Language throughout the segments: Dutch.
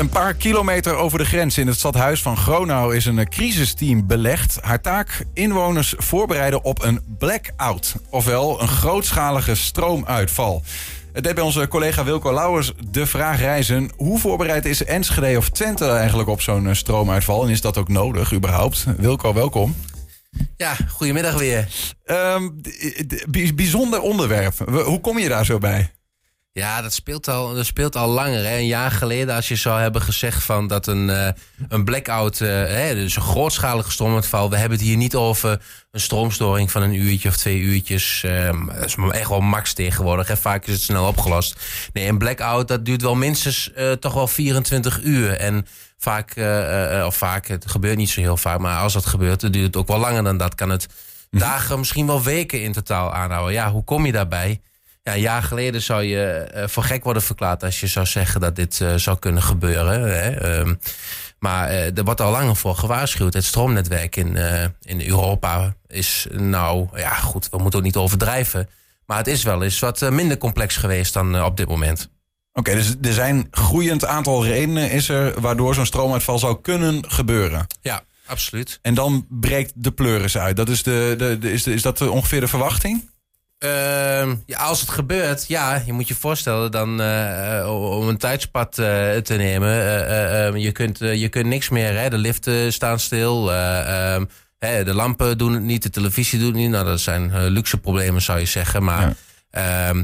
Een paar kilometer over de grens in het stadhuis van Gronau is een crisisteam belegd. Haar taak inwoners voorbereiden op een blackout, ofwel een grootschalige stroomuitval. Het deed bij onze collega Wilco Lauwers de vraag reizen... hoe voorbereid is Enschede of Twente eigenlijk op zo'n eh, stroomuitval? En is dat ook nodig überhaupt? Wilco, welkom. Ja, goedemiddag weer. Um, bijzonder onderwerp. Hoe kom je daar zo bij? Ja, dat speelt al, dat speelt al langer. Hè. Een jaar geleden, als je zou hebben gezegd van dat een, uh, een blackout, uh, hè, dus een grootschalige stroomuitval. We hebben het hier niet over een stroomstoring van een uurtje of twee uurtjes. Um, dat is echt wel max tegenwoordig. Hè. Vaak is het snel opgelost. Nee, een blackout, dat duurt wel minstens uh, toch wel 24 uur. En vaak, of vaak, het gebeurt niet zo heel vaak, maar als dat gebeurt, dan duurt het ook wel langer dan dat. Kan het mhm. dagen, misschien wel weken in totaal aanhouden. Ja, hoe kom je daarbij? Ja, een jaar geleden zou je uh, voor gek worden verklaard als je zou zeggen dat dit uh, zou kunnen gebeuren. Hè? Um, maar uh, er wordt al langer voor gewaarschuwd. Het stroomnetwerk in, in Europa is nou, ja goed, we moeten ook niet overdrijven. Maar het is wel eens wat minder complex geweest dan op dit moment. Oké, dus er zijn groeiend aantal redenen is er waardoor zo'n stroomuitval zou kunnen gebeuren. Ja, absoluut. En dan breekt de pleuris uit. Dat is, de, de, de is, de, is dat ongeveer de verwachting? Uh, ja, als het gebeurt, ja, je moet je voorstellen dan uh, om een tijdspad uh, te nemen. Ehm, je, kunt, je kunt niks meer, hè? de liften staan stil, ehm, hè, de lampen doen het niet, de televisie doet het niet. Nou, dat zijn luxe problemen zou je zeggen, maar... Ja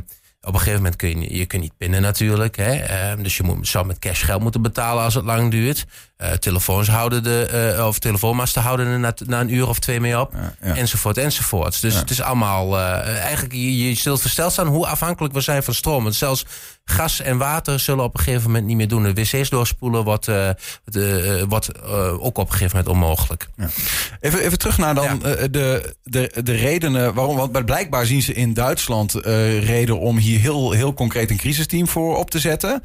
op een gegeven moment kun je, je kunt niet pinnen natuurlijk. Hè? Dus je moet, zou met cash geld moeten betalen als het lang duurt. Uh, telefoons houden de, uh, of telefoonmasten houden er na, na, een uur of twee mee op. Ja, ja. Enzovoort, enzovoort. Dus ja. het is allemaal... Eh, eigenlijk, je, je zult versteld staan hoe afhankelijk we zijn van stroom. Want zelfs gas en water zullen op een gegeven moment niet meer doen. De wc's doorspoelen wordt, de, wordt ook op een gegeven moment onmogelijk. Even, even terug naar dan de, de, de redenen waarom. Want blijkbaar zien ze in Duitsland reden om hier heel, heel concreet een crisisteam voor op te zetten.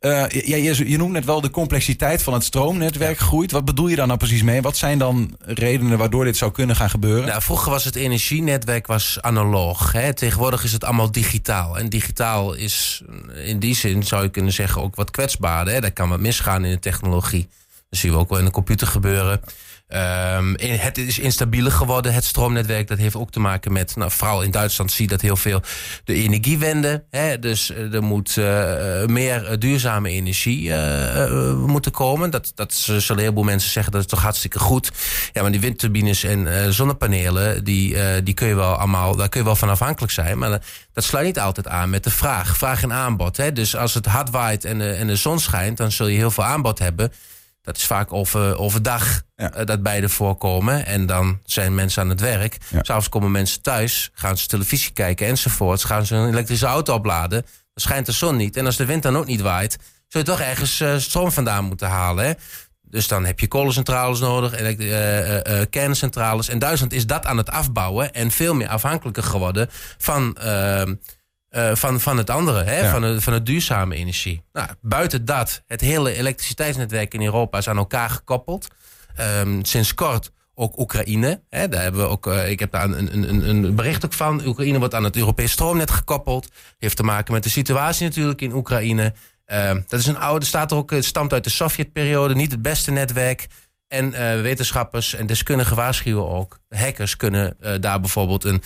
Je, je, noemt net wel de complexiteit van het stroomnetwerk groeit. Wat bedoel je daar nou precies mee? Wat zijn dan redenen waardoor dit zou kunnen gaan gebeuren? Nou, vroeger was het energienetwerk was analoog. Hè? Tegenwoordig is het allemaal digitaal. En digitaal is in die zin, zou je kunnen zeggen, ook wat kwetsbaarder. Daar kan wat misgaan in de technologie. Dat zien we ook wel in de computer gebeuren. Um, het is instabieler geworden, het stroomnetwerk. Dat heeft ook te maken met, nou, vooral in Duitsland zie je dat heel veel de energiewende. Hè, dus eh, er moet uh, meer duurzame energie moeten komen. Dat, dat zullen een heleboel mensen zeggen, dat is toch hartstikke goed. Ja, maar die windturbines en zonnepanelen, die, die kun je wel allemaal, daar kun je wel van afhankelijk zijn. Maar dat sluit niet altijd aan met de vraag. Vraag en aanbod. Hè. Dus als het hard waait en en de zon schijnt, dan zul je heel veel aanbod hebben. Dat is vaak over, overdag ja. uh, dat beide voorkomen. En dan zijn mensen aan het werk. Ja. S'avonds komen mensen thuis, gaan ze televisie kijken enzovoorts. Gaan ze een elektrische auto opladen. Dan schijnt de zon niet. En als de wind dan ook niet waait, zul je toch ergens uh, stroom vandaan moeten halen. Hè? Dus dan heb je kolencentrales nodig, uh, uh, kerncentrales. En Duitsland is dat aan het afbouwen en veel meer afhankelijker geworden van ehm, uh, van, van het andere, hè? Ja. Van, de, van de duurzame energie. Nou, buiten dat, het hele elektriciteitsnetwerk in Europa is aan elkaar gekoppeld. Um, sinds kort ook Oekraïne. Hè? Daar hebben we ook, uh, ik heb daar een, een, een bericht ook van. Oekraïne wordt aan het Europees stroomnet gekoppeld. Heeft te maken met de situatie natuurlijk in Oekraïne. Uh, dat is een oude, staat er ook, het stamt uit de Sovjetperiode, niet het beste netwerk. En uh, wetenschappers en deskundigen waarschuwen ook. Hackers kunnen daar bijvoorbeeld een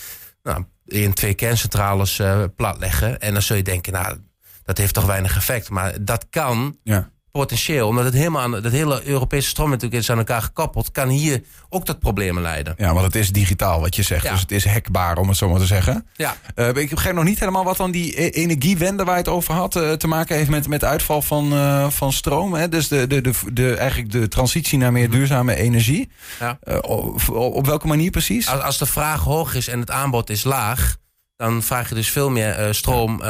nou, in twee kerncentrales uh, platleggen. En dan zul je denken, nou, dat heeft toch weinig effect. Maar dat kan ja. Potentieel, omdat het helemaal aan dat hele Europese stroom natuurlijk is aan elkaar gekoppeld, kan hier ook tot problemen leiden. Ja, want het is digitaal wat je zegt. Ja. Dus het is hackbaar, om het zo maar te zeggen. Ja. Uh, ik begrijp nog niet helemaal wat dan die e-, energiewende waar je het over had uh, te maken heeft met, met uitval van, uh, van stroom. Hè? Dus de, de, de, de, eigenlijk de transitie naar meer mhm. duurzame energie. Ja. Op, op, welke manier precies? Als, als de vraag hoog is en het aanbod is laag, dan vraag je dus veel meer stroom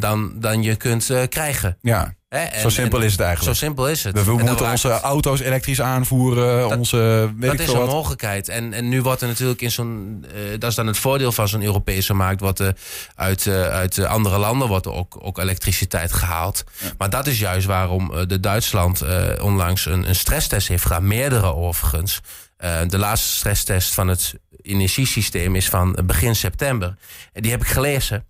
dan, dan je kunt krijgen. Ja. Zo simpel is het eigenlijk. Zo simpel is het. We, we moeten onze auto's elektrisch aanvoeren. Dat, onze, weet dat is een mogelijkheid. En, en nu wordt er natuurlijk in zo'n. Uh, dat is dan het voordeel van zo'n Europese markt. Wat er uit, uh, uit andere landen wordt er ook, ook elektriciteit gehaald. Ja. Maar dat is juist waarom de Duitsland onlangs een, een stresstest heeft gedaan. Meerdere overigens. de laatste stresstest van het energiesysteem is van begin september. En die heb ik gelezen.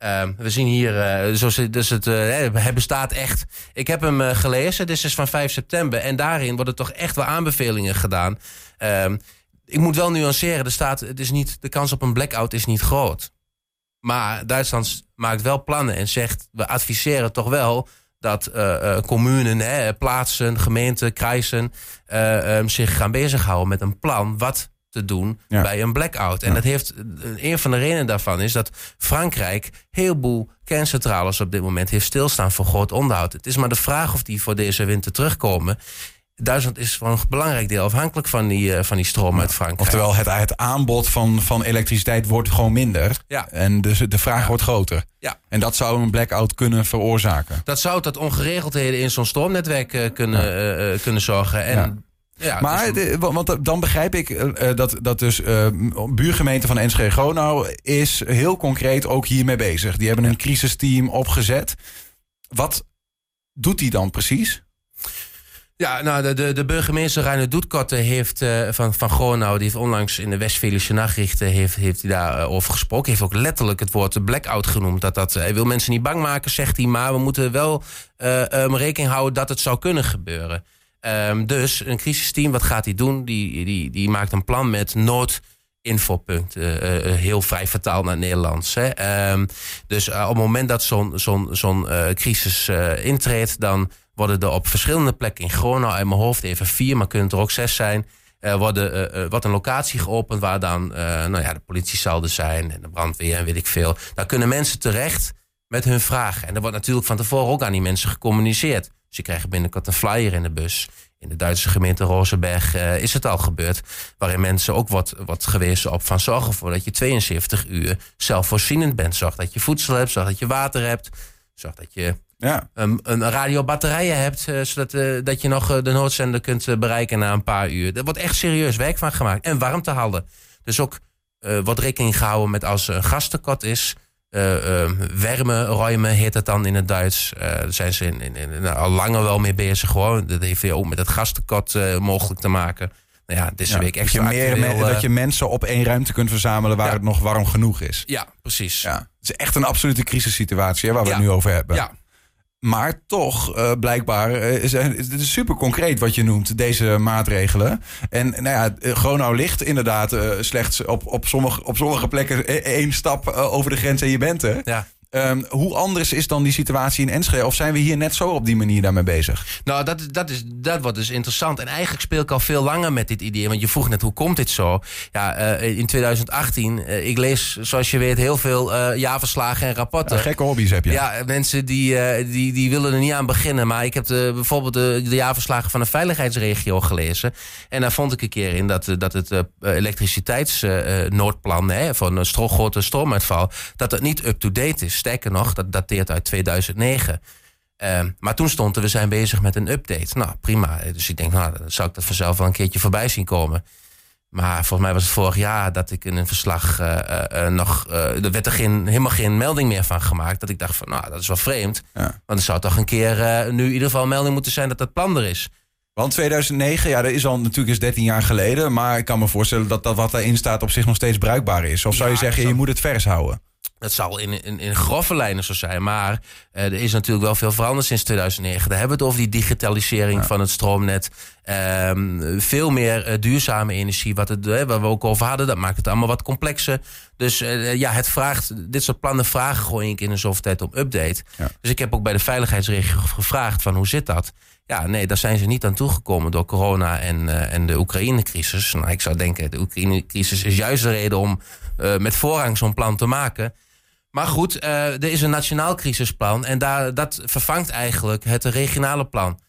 Ehm, we zien hier, uh, zoals, dus het, het bestaat echt. Ik heb hem uh, gelezen, dit is van 5 september. En daarin worden toch echt wel aanbevelingen gedaan. Um, ik moet wel nuanceren, er staat, het is niet, de kans op een blackout is niet groot. Maar Duitsland maakt wel plannen en zegt, we adviseren toch wel dat communen, plaatsen, gemeenten, krijzen um, zich gaan bezighouden met een plan wat te doen bij een blackout. En dat heeft, een van de redenen daarvan is dat Frankrijk heel boel kerncentrales op dit moment heeft stilstaan voor groot onderhoud. Het is maar de vraag of die voor deze winter terugkomen. Duitsland is voor een belangrijk deel afhankelijk van die, uh, van die stroom uit Frankrijk. Oftewel, het, het aanbod van, van elektriciteit wordt gewoon minder. Ja. En dus de vraag wordt groter. Ja. En dat zou een blackout kunnen veroorzaken. Dat zou tot ongeregeldheden in zo'n stroomnetwerk uh, kunnen, uh, kunnen zorgen. En ja, maar, want dan begrijp ik uh, dat, dat dus uh, buurgemeente van Enschede Gronau is heel concreet ook hiermee bezig. Die hebben een crisisteam opgezet. Wat doet die dan precies? Ja, nou, de, de, de burgemeester Reiner Doetkotte heeft uh, van, van Gronau, die heeft onlangs in de Westfälische Nachrichten heeft, heeft hij daarover over gesproken. Heeft ook letterlijk het woord blackout genoemd. Dat dat, hij wil mensen niet bang maken, zegt hij, maar we moeten wel um, rekening houden dat het zou kunnen gebeuren. Um, dus een crisisteam, wat gaat hij doen? Die, die, die maakt een plan met noodinfopunten. Uh, uh, heel vrij vertaald naar het Nederlands. Hè. Um, dus uh, op het moment dat zo'n zo'n zo'n crisis intreedt, dan worden er op verschillende plekken in Gronau, uit mijn hoofd even vier, maar kunnen er ook zes zijn. Worden, wordt een locatie geopend waar dan nou ja, de politie zal er zijn en de brandweer en weet ik veel. Daar kunnen mensen terecht met hun vragen. En er wordt natuurlijk van tevoren ook aan die mensen gecommuniceerd. Dus je krijgt binnenkort een flyer in de bus. In de Duitse gemeente Rozenberg uh, is het al gebeurd. Waarin mensen ook wat, wat gewezen op van zorgen voor dat je 72 uur zelfvoorzienend bent. Zorg dat je voedsel hebt, zorg dat je water hebt. Zorg dat je ja. een, een radiobatterijen hebt, uh, zodat uh, dat je nog de noodzender kunt bereiken na een paar uur. Er wordt echt serieus werk van gemaakt. En warmte houden. Dus ook wat rekening gehouden met als er een gastekort is uh, uh, wärmeruimen heet het dan in het Duits. Uh, daar zijn ze in, in, in, al langer wel mee bezig. Gewoon. Dat heeft ook met het gastenkot mogelijk te maken. Nou ja, deze ja, week extra dat je, meer, dat je mensen op één ruimte kunt verzamelen waar ja. het nog warm genoeg is. Ja, precies. Ja. Het is echt een absolute crisissituatie hè, waar we het nu over hebben. Ja, maar toch, uh, blijkbaar, uh, is, het is super concreet wat je noemt, deze maatregelen. En nou ja, Gronau ligt inderdaad slechts op, op, sommige, op sommige plekken één stap over de grens en je bent er. Ja. Um, hoe anders is dan die situatie in Enschede? Of zijn we hier net zo op die manier daarmee bezig? Nou, dat, dat, is, dat wordt dus interessant. En eigenlijk speel ik al veel langer met dit idee. Want je vroeg net, hoe komt dit zo? Ja, uh, in 2018, uh, ik lees, zoals je weet, heel veel uh, jaarverslagen en rapporten. Gekke hobby's heb je. Ja, mensen die, die, die willen er niet aan beginnen. Maar ik heb de, bijvoorbeeld de, de jaarverslagen van de veiligheidsregio gelezen. En daar vond ik een keer in dat, dat het elektriciteitsnoodplan... van een grote stroomuitval, dat het niet up-to-date is. Sterker nog, dat dateert uit 2009. Uh, maar toen stond er, we zijn bezig met een update. Nou, prima. Dus ik denk, nou, dan zou ik dat vanzelf wel een keertje voorbij zien komen. Maar volgens mij was het vorig jaar dat ik in een verslag uh, uh, nog... er werd er geen, helemaal geen melding meer van gemaakt. Dat ik dacht van, nou, dat is wel vreemd. Ja. Want er zou toch een keer nu in ieder geval een melding moeten zijn dat dat plan er is. Want 2009, ja, dat is al natuurlijk eens 13 jaar geleden. Maar ik kan me voorstellen dat, dat wat daarin staat op zich nog steeds bruikbaar is. Of zou je zeggen, je moet het vers houden? Dat zal in, in, in grove lijnen zo zijn. Maar uh, er is natuurlijk wel veel veranderd sinds 2009. Daar hebben we het over die digitalisering ja. van het stroomnet. Um, veel meer uh, duurzame energie, wat het, uh, waar we ook over hadden. Dat maakt het allemaal wat complexer. Dus ja, het vraagt, dit soort plannen vragen gewoon één keer in de zoveel tijd om update. Ja. Dus ik heb ook bij de veiligheidsregio gevraagd van hoe zit dat? Ja, nee, daar zijn ze niet aan toegekomen door corona en, en de Oekraïne-crisis. Nou, ik zou denken, de Oekraïne-crisis is juist de reden om met voorrang zo'n plan te maken. Maar goed, uh, er is een nationaal crisisplan en daar, dat vervangt eigenlijk het regionale plan.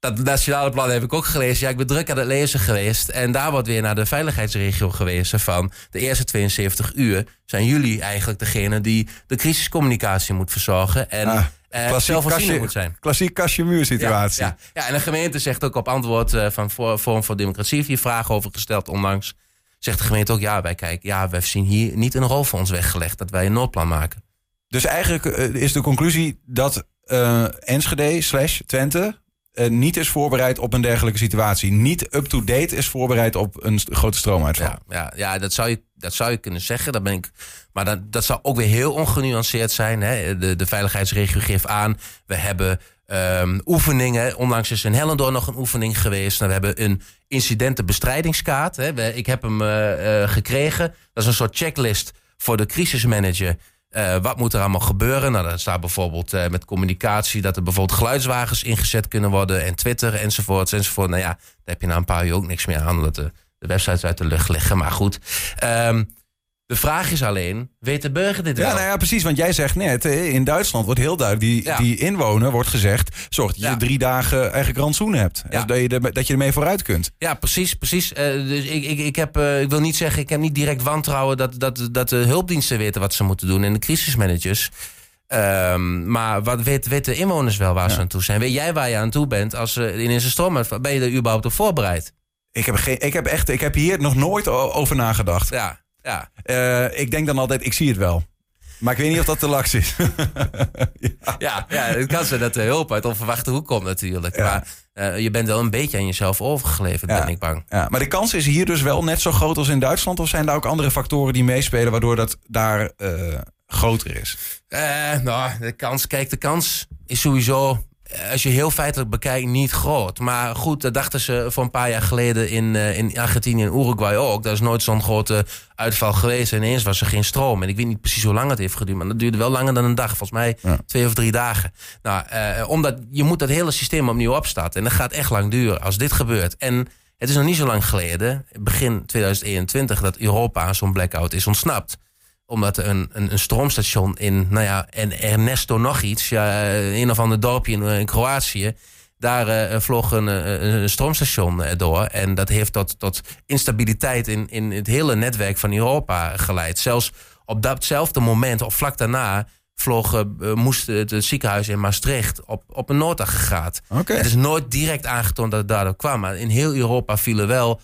Dat nationale plan heb ik ook gelezen. Ja, ik ben druk aan het lezen geweest. En daar wordt weer naar de veiligheidsregio gewezen van de eerste 72 uur zijn jullie eigenlijk degene die de crisiscommunicatie moet verzorgen. En ah, uh, moet zijn. Klassiek situatie. Ja, ja, ja, en de gemeente zegt ook op antwoord uh, van Forum voor Democratie, heeft hier vragen over gesteld onlangs zegt de gemeente ook, ja, wij kijken, ja, wij zien hier niet een rol voor ons weggelegd dat wij een noodplan maken. Dus eigenlijk is de conclusie dat uh, Enschede slash Twente uh, niet is voorbereid op een dergelijke situatie. Niet up-to-date is voorbereid op een grote stroomuitval. Ja, ja, ja, dat zou je Dat zou je kunnen zeggen. Dat ben ik, maar dat, dat zou ook weer heel ongenuanceerd zijn. Hè. De, de veiligheidsregio geeft aan. We hebben um, oefeningen. Onlangs is in Hellendoor nog een oefening geweest. Nou, we hebben een incidentenbestrijdingskaart. Hè. Ik heb hem uh, uh, gekregen. Dat is een soort checklist voor de crisismanager. Uh, wat moet er allemaal gebeuren? Nou, dat staat bijvoorbeeld met communicatie dat er bijvoorbeeld geluidswagens ingezet kunnen worden en Twitter enzovoort enzovoort. Nou ja, daar heb je na een paar uur ook niks meer aan, omdat de, de websites uit de lucht liggen. Maar goed, um, de vraag is alleen, weet de burger dit ja, wel? Nou ja, precies. Want jij zegt net, in Duitsland wordt heel duidelijk... die, ja. die inwoner wordt gezegd... zorg dat je ja. drie dagen eigenlijk rantsoen hebt. Ja. Dat, je er, dat je ermee vooruit kunt. Ja, precies. precies. Uh, dus ik, ik, ik, heb, uh, ik wil niet zeggen, ik heb niet direct wantrouwen... dat, dat, dat de hulpdiensten weten wat ze moeten doen en de crisismanagers... Um, maar wat weten de inwoners wel waar ze aan toe zijn? Weet jij waar je aan toe bent als er in een storm Ben je er überhaupt op voorbereid? Ik heb, geen, ik heb echt, ik heb hier nog nooit over nagedacht. Ja, ja. Uh, ik denk dan altijd, ik zie het wel. Maar ik weet niet of dat de laks is. ja. ja, ja, het kan zijn dat de hulp uit onverwachte hoek komt natuurlijk. Ja. Maar uh, je bent wel een beetje aan jezelf overgeleverd, ja. ben ik bang. Ja. Maar de kans is hier dus wel net zo groot als in Duitsland? Of zijn er ook andere factoren die meespelen waardoor dat daar uh, groter is? nou, de kans, kijk, de kans is sowieso als je heel feitelijk bekijkt, niet groot. Maar goed, dat dachten ze voor een paar jaar geleden in, uh, in Argentinië en Uruguay ook. Dat is nooit zo'n grote uitval geweest. En ineens was er geen stroom. En ik weet niet precies hoe lang het heeft geduurd. Maar dat duurde wel langer dan een dag. Volgens mij ja. twee of drie dagen. Nou, uh, omdat je moet dat hele systeem opnieuw opstarten. En dat gaat echt lang duren als dit gebeurt. En het is nog niet zo lang geleden, begin 2021, dat Europa aan zo'n blackout is ontsnapt omdat een, een, een, stroomstation in, nou ja, en Ernesto nog iets, ja, een of ander dorpje in, in Kroatië. Daar uh, vloog een, een, stroomstation door. En dat heeft tot, tot instabiliteit in, in het hele netwerk van Europa geleid. Zelfs op datzelfde moment, of vlak daarna, vloog, uh, moest het, het, ziekenhuis in Maastricht op, op een noodagregaat. Okay. Het is nooit direct aangetoond dat het daardoor kwam. Maar in heel Europa vielen wel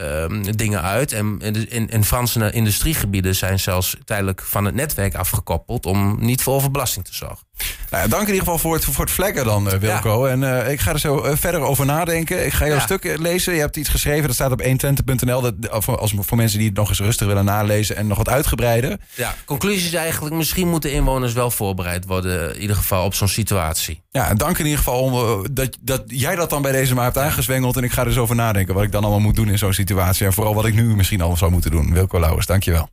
Um, dingen uit. En in, in Franse industriegebieden zijn zelfs tijdelijk van het netwerk afgekoppeld om niet voor overbelasting te zorgen. Nou ja, dank in ieder geval voor het, voor het vlekken dan, uh, Wilco. Ja. En uh, ik ga er zo uh, verder over nadenken. Ik ga jouw ja. stuk lezen. Je hebt iets geschreven, dat staat op 120.nl. Dat, als, voor mensen die het nog eens rustig willen nalezen en nog wat uitgebreider. Ja, conclusie is eigenlijk, misschien moeten inwoners wel voorbereid worden, in ieder geval op zo'n situatie. Ja, dank in ieder geval om, dat, dat jij dat dan bij deze maar hebt aangezwengeld. En ik ga er eens over nadenken wat ik dan allemaal moet doen in zo'n situatie. En vooral wat ik nu misschien allemaal zou moeten doen. Wilco Lauwers, dankjewel.